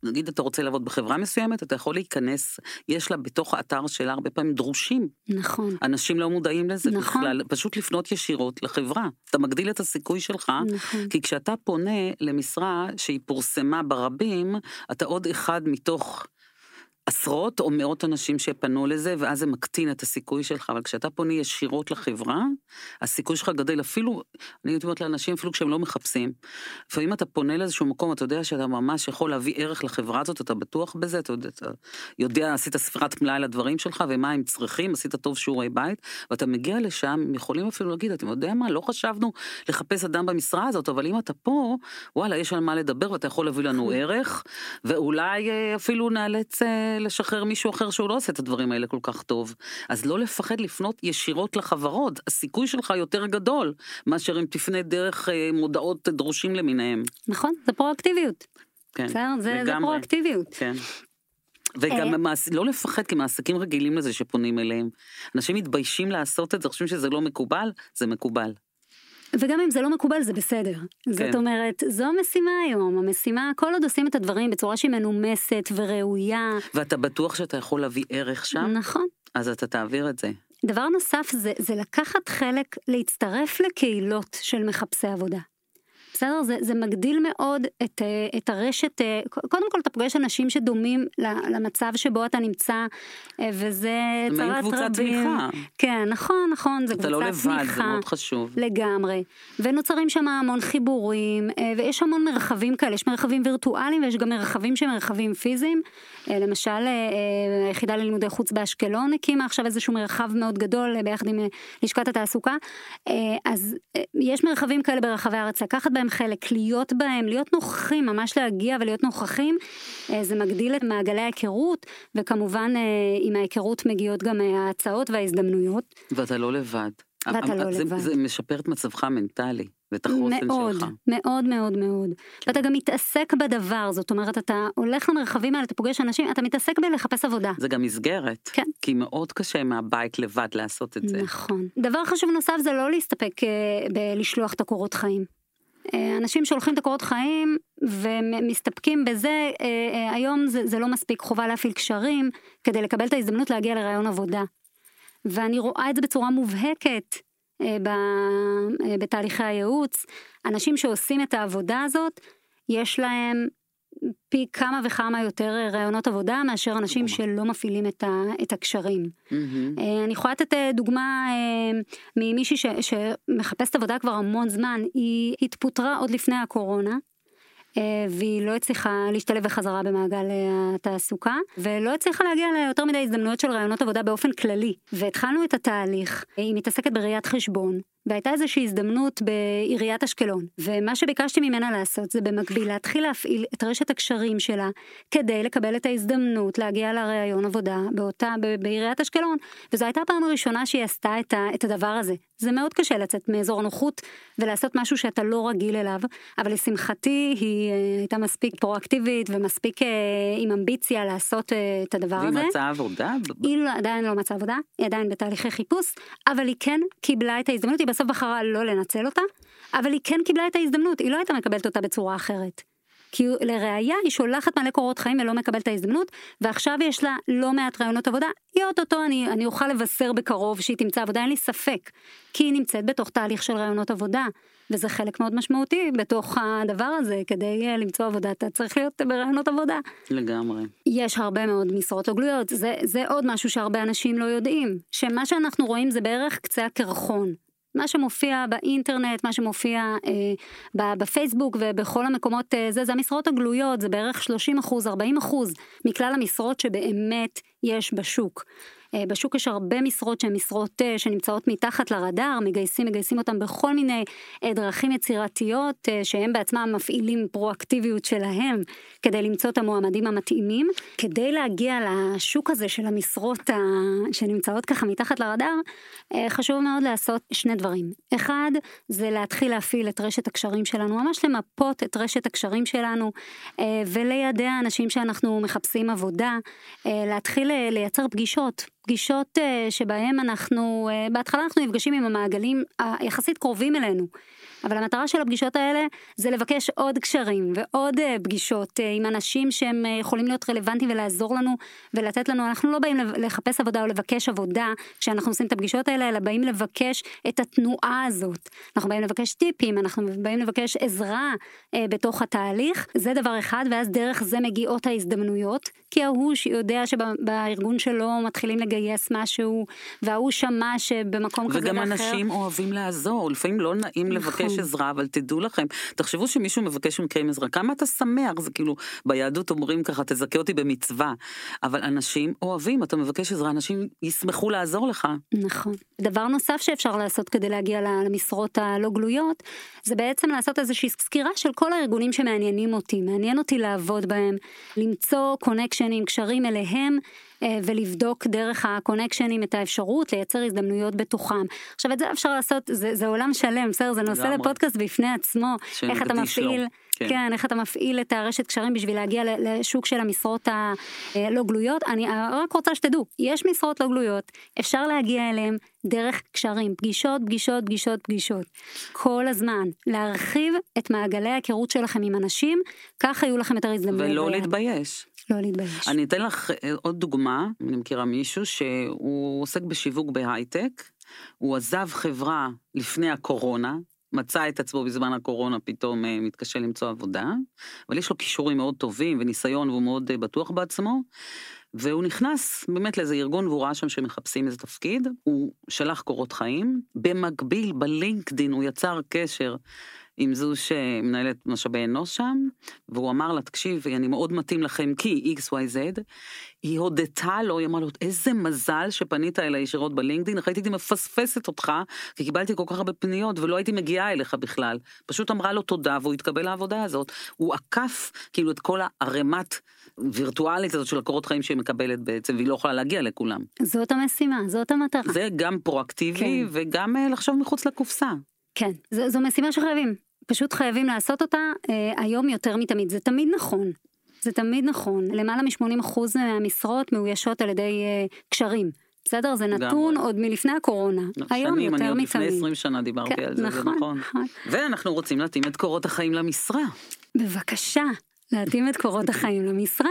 נגיד אתה רוצה לעבוד בחברה מסוימת, אתה יכול להיכנס, יש לה בתוך האתר שלה הרבה פעמים דרושים. נכון, אנשים לא מודעים לזה נכון. בכלל, פשוט לפנות ישירות לחברה. אתה מגדיל את הסיכוי שלך, נכון. כי כשאתה פונה למשרה שהיא פורסמה ברבים, אתה עוד אחד מתוך עשרות או מאות אנשים שפנו לזה, ואז זה מקטין את הסיכוי שלך, אבל כשאתה פונה ישירות לחברה, הסיכוי שלך גדל אפילו, אני הייתי אומרת לאנשים אפילו כשהם לא מחפשים. לפעמים אתה פונה לאיזשהו מקום, אתה יודע שאתה ממש יכול להביא ערך לחברה הזאת, אתה בטוח בזה, אתה יודע, אתה יודע עשית ספירת מלאי לדברים שלך ומה הם צריכים, עשית טוב שיעורי בית, ואתה מגיע לשם, יכולים אפילו להגיד, אתם יודע מה, לא חשבנו לחפש אדם במשרה הזאת, אבל אם אתה פה, וואלה, יש על מה לדבר ואתה יכול להביא לנו ערך, ואולי אה, אפילו נאלץ אה, לשחרר מישהו אחר שהוא לא עושה את הדברים האלה כל כך טוב. אז לא לפחד לפנות ישירות לחברות, הסיכוי שלך יותר גדול מאשר אם תפנה דרך אה, מודעות דרושים למיניהם. נכון, זה פרואקטיביות. כן. בסדר? זה, זה. פרואקטיביות. כן. וגם אה. מעש... לא לפחד, כי מעסיקים רגילים לזה שפונים אליהם. אנשים מתביישים לעשות את זה, חושבים שזה לא מקובל, זה מקובל. וגם אם זה לא מקובל זה בסדר. כן. זאת אומרת, זו המשימה היום, המשימה, כל עוד עושים את הדברים בצורה שהיא מנומסת וראויה, ואתה בטוח שאתה יכול להביא ערך שם, נכון. אז אתה תעביר את זה. דבר נוסף זה, זה לקחת חלק, להצטרף לקהילות של מחפשי עבודה. בסדר? זה, זה מגדיל מאוד את, אה, את הרשת, אה, קודם כל אתה פוגש אנשים שדומים למצב שבו אתה נמצא, אה, וזה צרת קבוצת רבים. תמיכה. כן, נכון, נכון, זה אתה קבוצת לא לבד, תמיכה. זה מאוד חשוב. לגמרי. ונוצרים שם המון חיבורים, ויש המון מרחבים כאלה, יש מרחבים וירטואליים ויש גם מרחבים שהם מרחבים פיזיים. למשל, היחידה ללימודי חוץ באשקלון הקימה עכשיו איזשהו מרחב מאוד גדול ביחד עם לשכת התעסוקה. אז יש מרחבים כאלה ברחבי הארץ, לקחת בהם חלק, להיות בהם, להיות נוכחים, ממש להגיע ולהיות נוכחים, אה, זה מגדיל את מעגלי ההיכרות, וכמובן אה, עם ההיכרות מגיעות גם אה, ההצעות וההזדמנויות. ואתה לא לבד. ואתה לא זה, לבד. זה משפר את מצבך המנטלי, ואת החוסן מאוד, שלך. מאוד מאוד מאוד. ואתה גם מתעסק בדבר, זאת אומרת, אתה הולך למרחבים האלה, אתה פוגש אנשים, אתה מתעסק בלחפש עבודה. זה גם מסגרת. כן. כי מאוד קשה מהבית לבד לעשות את זה. נכון. דבר חשוב נוסף זה לא להסתפק אה, בלשלוח את הקורות חיים. אה, אנשים שולחים את הקורות חיים ומסתפקים בזה, אה, אה, היום זה, זה לא מספיק חובה להפעיל קשרים כדי לקבל את ההזדמנות להגיע לרעיון עבודה. ואני רואה את זה בצורה מובהקת בתהליכי הייעוץ. אנשים שעושים את העבודה הזאת, יש להם פי כמה וכמה יותר רעיונות עבודה מאשר אנשים שלא מפעילים את, ה, את הקשרים. אה, אני יכולה לתת אה, דוגמה אה, ממישהי ש- שמחפשת עבודה כבר המון זמן, היא התפוטרה עוד לפני הקורונה. והיא לא הצליחה להשתלב בחזרה במעגל התעסוקה, ולא הצליחה להגיע ליותר מדי הזדמנויות של רעיונות עבודה באופן כללי. והתחלנו את התהליך, היא מתעסקת בראיית חשבון, והייתה איזושהי הזדמנות בעיריית אשקלון. ומה שביקשתי ממנה לעשות זה במקביל להתחיל להפעיל את רשת הקשרים שלה, כדי לקבל את ההזדמנות להגיע לראיון עבודה באותה, בעיריית אשקלון. וזו הייתה הפעם הראשונה שהיא עשתה את, ה, את הדבר הזה. זה מאוד קשה לצאת מאזור הנוחות ולעשות משהו שאתה לא רגיל אליו, אבל לשמחתי היא אה, הייתה מספיק פרואקטיבית ומספיק אה, עם אמביציה לעשות אה, את הדבר והיא הזה. מצאה עבודה? היא לא, עדיין לא מצאה עבודה, היא עדיין בתהליכי חיפוש, אבל היא כן קיבלה את ההזדמנות, היא בסוף בחרה לא לנצל אותה, אבל היא כן קיבלה את ההזדמנות, היא לא הייתה מקבלת אותה בצורה אחרת. כי לראיה היא שולחת מלא קורות חיים ולא מקבלת את ההזדמנות, ועכשיו יש לה לא מעט רעיונות עבודה, היא אוטוטו אני, אני אוכל לבשר בקרוב שהיא תמצא עבודה, אין לי ספק, כי היא נמצאת בתוך תהליך של רעיונות עבודה, וזה חלק מאוד משמעותי בתוך הדבר הזה, כדי אה, למצוא עבודה אתה צריך להיות ברעיונות עבודה. לגמרי. יש הרבה מאוד משרות לא גלויות, זה, זה עוד משהו שהרבה אנשים לא יודעים, שמה שאנחנו רואים זה בערך קצה הקרחון. מה שמופיע באינטרנט, מה שמופיע אה, בפייסבוק ובכל המקומות, אה, זה, זה המשרות הגלויות, זה בערך 30 אחוז, 40 אחוז מכלל המשרות שבאמת יש בשוק. אה, בשוק יש הרבה משרות שהן משרות אה, שנמצאות מתחת לרדאר, מגייסים, מגייסים אותם בכל מיני אה, דרכים יצירתיות, שהם בעצמם מפעילים פרואקטיביות שלהם כדי למצוא את המועמדים המתאימים. כדי להגיע לשוק הזה של המשרות ה... שנמצאות ככה מתחת לרדאר, חשוב מאוד לעשות שני דברים. אחד, זה להתחיל להפעיל את רשת הקשרים שלנו, ממש למפות את רשת הקשרים שלנו ולידע אנשים שאנחנו מחפשים עבודה, להתחיל לייצר פגישות. פגישות אה, שבהם אנחנו, אה, בהתחלה אנחנו נפגשים עם המעגלים היחסית קרובים אלינו. אבל המטרה של הפגישות האלה זה לבקש עוד קשרים ועוד אה, פגישות אה, עם אנשים שהם אה, יכולים להיות רלוונטיים ולעזור לנו ולתת לנו, אנחנו לא באים לחפש עבודה או לבקש עבודה כשאנחנו עושים את הפגישות האלה, אלא באים לבקש את התנועה הזאת. אנחנו באים לבקש טיפים, אנחנו באים לבקש עזרה אה, בתוך התהליך, זה דבר אחד, ואז דרך זה מגיעות ההזדמנויות, כי ההוא שיודע שבארגון שלו מתחילים לגייס משהו, וההוא שמע שבמקום כזה וגם ואחר. אנשים אוהבים לעזור, לפעמים לא נעים לבקש נכון. עזרה, אבל תדעו לכם, תחשבו שמישהו מבקש מכם עזרה, כמה אתה שמח, זה כאילו, ביהדות אומרים ככה, תזכה אותי במצווה, אבל אנשים אוהבים, אתה מבקש עזרה, אנשים ישמחו לעזור לך. נכון. דבר נוסף שאפשר לעשות כדי להגיע למשרות הלא גלויות, זה בעצם לעשות איזושהי סקירה של כל הארגונים שמעניינים אותי. מעניין אותי לעבוד בהם, למצוא קונקשנים, קשרים אליהם, ולבדוק דרך הקונקשנים את האפשרות לייצר הזדמנויות בתוכם. עכשיו את זה אפשר לעשות, זה, זה עולם שלם, בסדר? זה נושא. לפודקאסט בפני עצמו, איך אתה. מפעיל, כן. כן, איך אתה מפעיל את הרשת קשרים בשביל להגיע לשוק של המשרות הלא גלויות. אני רק רוצה שתדעו, יש משרות לא גלויות, אפשר להגיע אליהם דרך קשרים, פגישות, פגישות, פגישות, פגישות. כל הזמן, להרחיב את מעגלי ההיכרות שלכם עם אנשים, כך היו לכם יותר הזדמנויות. ולא. להתבייש. לא להתבייש. אני אתן לך אה, עוד דוגמה, אני מכירה מישהו שהוא עוסק בשיווק בהייטק, הוא עזב חברה לפני הקורונה, מצא את עצמו בזמן הקורונה, פתאום אה, מתקשה למצוא עבודה, אבל יש לו כישורים מאוד טובים וניסיון והוא מאוד אה, בטוח בעצמו, והוא נכנס באמת לאיזה ארגון והוא ראה שם שמחפשים איזה תפקיד, הוא שלח קורות חיים, במקביל בלינקדין הוא יצר קשר עם זו שמנהלת משאבי אנוש שם, והוא אמר לה, תקשיבי, אני מאוד מתאים לכם כי XYZ, היא הודתה לו, היא אמרה לו, איזה מזל שפנית אליי ישירות בלינקדאין, אחרי הייתי מפספסת אותך, כי קיבלתי כל כך הרבה פניות ולא הייתי מגיעה אליך בכלל. פשוט אמרה לו תודה והוא התקבל לעבודה הזאת. הוא עקף כאילו את כל הערימת וירטואלית הזאת של הקורות חיים שהיא מקבלת בעצם, והיא לא יכולה להגיע לכולם. זאת המשימה, זאת המטרה. זה גם פרואקטיבי כן. וגם אה, לחשוב מחוץ לקופסה. כן, זו, זו משימה שחייבים. פשוט חייבים לעשות אותה אה, היום יותר מתמיד. זה תמיד נכון. זה תמיד נכון. למעלה מ-80% מהמשרות מאוישות על ידי אה, קשרים. בסדר? זה נתון לגמרי. עוד מלפני הקורונה. היום שנים, אני יותר עוד לפני מתמיד. 20 שנה דיברתי כן, על זה, זה נכון, נכון. נכון. ואנחנו רוצים להתאים את קורות החיים למשרה. בבקשה, להתאים את קורות החיים למשרה.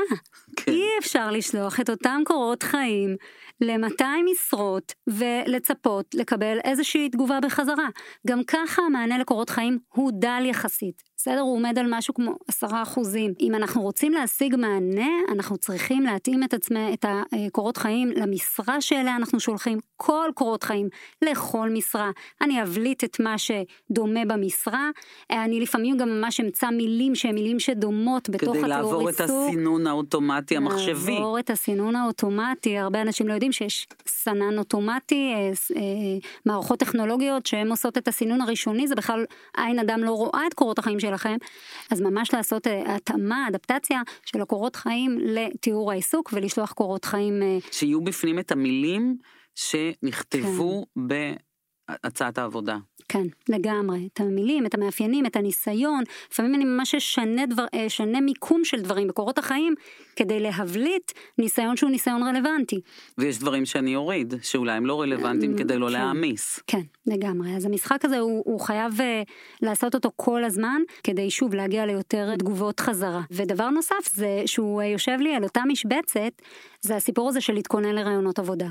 כן. אי אפשר לשלוח את אותם קורות חיים ל-200 משרות ולצפות לקבל איזושהי תגובה בחזרה. גם ככה המענה לקורות חיים הוא דל יחסית. בסדר? הוא עומד על משהו כמו עשרה אחוזים. אם אנחנו רוצים להשיג מענה, אנחנו צריכים להתאים את עצמנו, את הקורות חיים למשרה שאליה אנחנו שולחים כל קורות חיים, לכל משרה. אני אבליט את מה שדומה במשרה, אני לפעמים גם ממש אמצא מילים שהן מילים שדומות בתוך כדי התיאור לעבור את. הסינון האוטומטי המחשבי. לעבור את הסינון האוטומטי, הרבה אנשים לא יודעים שיש סנן אוטומטי, אה, אה, מערכות טכנולוגיות שהן עושות את הסינון הראשוני, זה בכלל עין אדם לא רואה את קורות החיים שלכם, אז ממש לעשות אה, התאמה, אדפטציה של הקורות חיים לתיאור העיסוק ולשלוח קורות חיים, אה, שיהיו בפנים את המילים שנכתבו בהצעת העבודה. כן, לגמרי, את המילים, את המאפיינים, את הניסיון, לפעמים אני ממש אשנה דבר, אה, אשנה מיקום של דברים בקורות החיים, כדי להבליט ניסיון שהוא ניסיון רלוונטי. ויש דברים שאני אוריד, שאולי הם לא רלוונטיים כדי לא כן. להעמיס. כן, לגמרי. אז המשחק הזה הוא, הוא חייב uh, לעשות אותו כל הזמן, כדי שוב להגיע ליותר תגובות חזרה. ודבר נוסף זה שהוא uh, יושב לי על אותה משבצת, זה הסיפור הזה של להתכונן לרעיונות עבודה.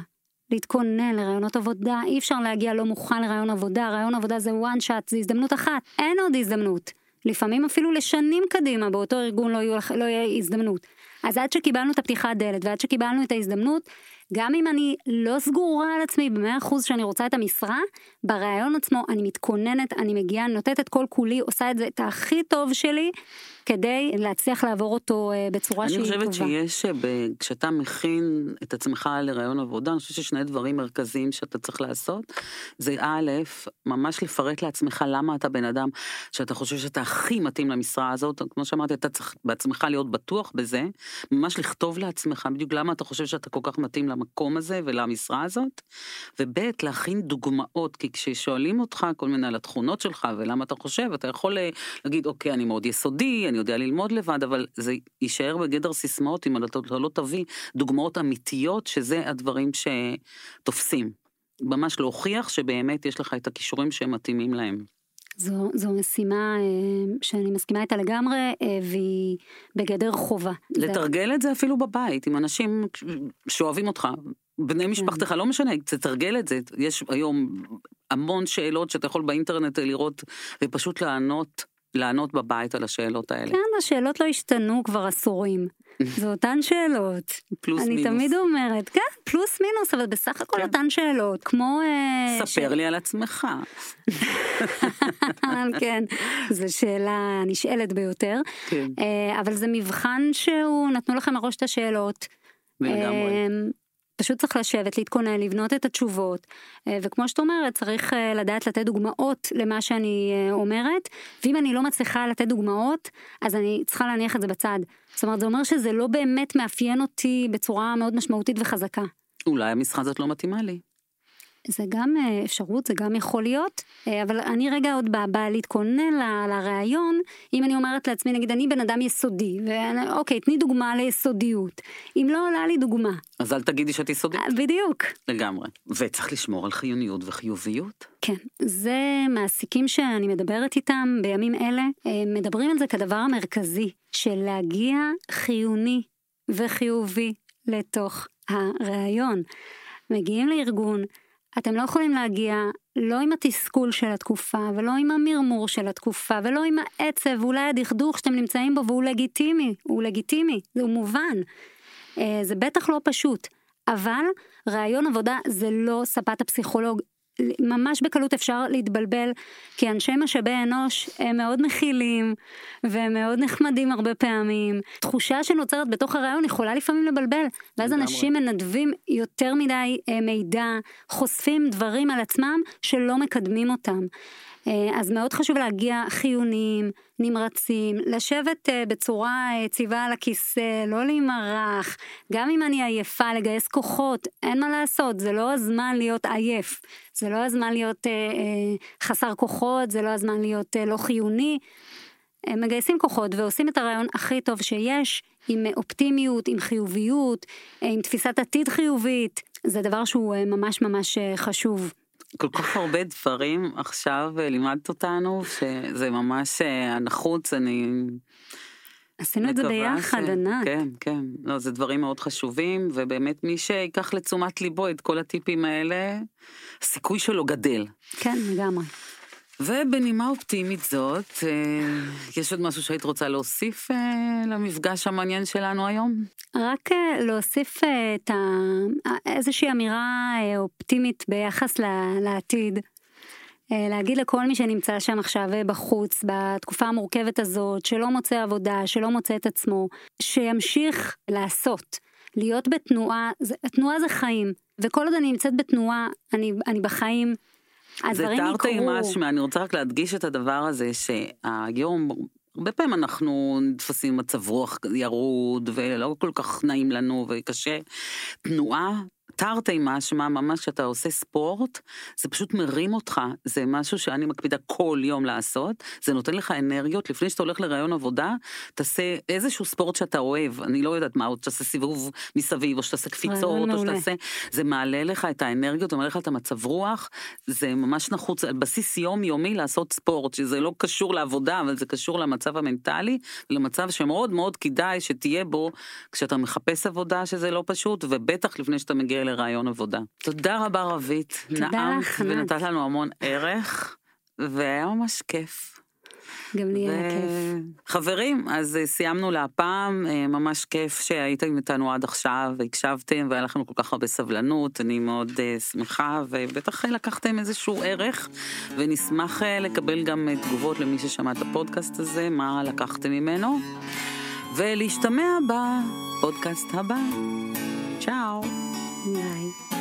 להתכונן לרעיונות עבודה, אי אפשר להגיע לא מוכן לרעיון עבודה, רעיון עבודה זה one shot, זה הזדמנות אחת, אין עוד הזדמנות. לפעמים אפילו לשנים קדימה באותו ארגון לא, יהיו, לא יהיה הזדמנות. אז עד שקיבלנו את הפתיחת דלת ועד שקיבלנו את ההזדמנות, גם אם אני לא סגורה על עצמי במאה אחוז שאני רוצה את המשרה, ברעיון עצמו אני מתכוננת, אני מגיעה, נותנת את כל כולי, עושה את זה את הכי טוב שלי, כדי להצליח לעבור אותו אה, בצורה שהיא אני טובה. חושבת שיש, אה, כשאתה מכין את עצמך לרעיון עבודה, אני חושבת ששני דברים מרכזיים שאתה צריך לעשות, זה א', ממש לפרט לעצמך למה אתה בן אדם שאתה חושב שאתה הכי מתאים למשרה הזאת, כמו שאמרתי, אתה צריך בעצמך להיות בטוח בזה, ממש לכתוב לעצמך בדיוק למה אתה חושב שאתה כל כך מתאים למקום הזה ולמשרה הזאת, וב', להכין דוגמאות, כי כששואלים אותך כל מיני על התכונות שלך ולמה אתה חושב, אתה יכול אה, להגיד, אוקיי, אני מאוד יסודי, אני יודע ללמוד לבד, אבל זה יישאר בגדר סיסמאות אם אתה לא תביא דוגמאות אמיתיות, שזה הדברים שתופסים. ממש להוכיח שבאמת יש לך את הכישורים שהם מתאימים להם. זו, זו משימה אה, שאני מסכימה איתה לגמרי, אה, והיא בגדר חובה. זה- לתרגל את זה אפילו בבית, עם אנשים שאוהבים אותך, בני משפחתך, לא משנה, תתרגל את זה. יש היום המון שאלות שאתה יכול באינטרנט לראות, ופשוט לענות, לענות בבית על השאלות האלה. כן, השאלות לא השתנו כבר עשורים. זה אותן שאלות. פלוס אני מינוס. תמיד אומרת, כן, פלוס מינוס, אבל בסך הכל כן. אותן שאלות. כמו... אה, ספר לי על עצמך. כן, זו שאלה נשאלת ביותר. כן. אה, אבל זה מבחן שהוא, נתנו לכם מראש את השאלות. לגמרי. פשוט צריך לשבת, להתכונן, לבנות את התשובות, אה, וכמו שאת אומרת, צריך אה, לדעת לתת דוגמאות למה שאני אה, אומרת, ואם אני לא מצליחה לתת דוגמאות, אז אני צריכה להניח את זה בצד. זאת אומרת, זה אומר שזה לא באמת מאפיין אותי בצורה מאוד משמעותית וחזקה. אולי המשרה הזאת לא מתאימה לי. זה גם אה, אפשרות, זה גם יכול להיות, אה, אבל אני רגע עוד באה בא להתכונן ל- לראיון, אם אני אומרת לעצמי, נגיד, אני בן אדם יסודי, ואוקיי, תני דוגמה ליסודיות. אם לא עולה לי דוגמה, אז אל תגידי שאת יסודית. אה, בדיוק. לגמרי. וצריך לשמור על חיוניות וחיוביות. כן, זה מעסיקים שאני מדברת איתם בימים אלה, מדברים על זה כדבר המרכזי, של להגיע חיוני וחיובי לתוך הראיון. מגיעים לארגון, אתם לא יכולים להגיע לא עם התסכול של התקופה, ולא עם המרמור של התקופה, ולא עם העצב, ואולי הדכדוך שאתם נמצאים בו, והוא לגיטימי, הוא לגיטימי, זה מובן. אה, זה בטח לא פשוט, אבל ראיון עבודה זה לא ספת הפסיכולוג. ממש בקלות אפשר להתבלבל, כי אנשי משאבי אנוש הם מאוד מכילים והם מאוד נחמדים הרבה פעמים. תחושה שנוצרת בתוך הרעיון יכולה לפעמים לבלבל, ואז. אנשים מנדבים יותר מדי אה, מידע, חושפים דברים על עצמם שלא מקדמים אותם. אה, אז מאוד חשוב להגיע חיוניים, נמרצים, לשבת אה, בצורה יציבה על הכיסא, לא להימרח, גם אם אני עייפה, לגייס כוחות, אין מה לעשות, זה לא הזמן להיות עייף, זה לא הזמן להיות אה, אה, חסר כוחות, זה לא הזמן להיות אה, לא חיוני. הם מגייסים כוחות ועושים את הרעיון הכי טוב שיש, עם אה, אופטימיות, עם חיוביות, אה, עם תפיסת עתיד חיובית, זה דבר שהוא אה, ממש ממש חשוב. כל כך הרבה דברים עכשיו לימדת אותנו, שזה ממש הנחוץ, אני עשינו את זה ביחד, ש- ענת. כן, כן. לא, זה דברים מאוד חשובים, ובאמת מי שיקח לתשומת ליבו את כל הטיפים האלה, הסיכוי שלו גדל. כן, לגמרי. ובנימה אופטימית זאת, אה, יש עוד משהו שהיית רוצה להוסיף אה, למפגש המעניין שלנו היום? רק אה, להוסיף את ה... איזושהי אמירה אופטימית ביחס לעתיד. אה, להגיד לכל מי שנמצא שם עכשיו בחוץ, בתקופה המורכבת הזאת, שלא מוצא עבודה, שלא מוצא את עצמו, שימשיך לעשות, להיות בתנועה, זה, תנועה זה חיים, וכל עוד אני נמצאת בתנועה, אני, אני בחיים, זה הדברים תרתי יקרו. משמע, אני רוצה רק להדגיש את הדבר הזה שהיום, הרבה פעמים אנחנו נתפסים מצב רוח ירוד ולא כל כך נעים לנו וקשה. תנועה, תרתי משמע, ממש כשאתה עושה ספורט, זה פשוט מרים אותך, זה משהו שאני מקפידה כל יום לעשות, זה נותן לך אנרגיות, לפני שאתה הולך לראיון עבודה, תעשה איזשהו ספורט שאתה אוהב, אני לא יודעת מה, או שתעשה סיבוב מסביב, או שתעשה קפיצות, או. שתעשה, זה מעלה לך את האנרגיות, זה מעלה לך את המצב רוח, זה ממש נחוץ על בסיס יומיומי לעשות ספורט, שזה לא קשור לעבודה, אבל זה קשור למצב המנטלי, למצב שמאוד מאוד כדאי שתהיה בו כשאתה מחפש עבודה, שזה לא פשוט, ובטח לפני שאתה מגיע לרעיון עבודה. תודה רבה רבית, נעמת. ונתת לנו המון ערך, והיה ממש כיף. גם לי היה כיף. חברים, אז אה, סיימנו להפעם, אה, ממש כיף שהייתם איתנו עד עכשיו והקשבתם והיה לכם כל כך הרבה סבלנות, אני מאוד אה, שמחה ובטח לקחתם איזשהו ערך ונשמח לקבל גם תגובות למי ששמע את הפודקאסט הזה, מה לקחתם ממנו, ולהשתמע בפודקאסט הבא. צ'או. night.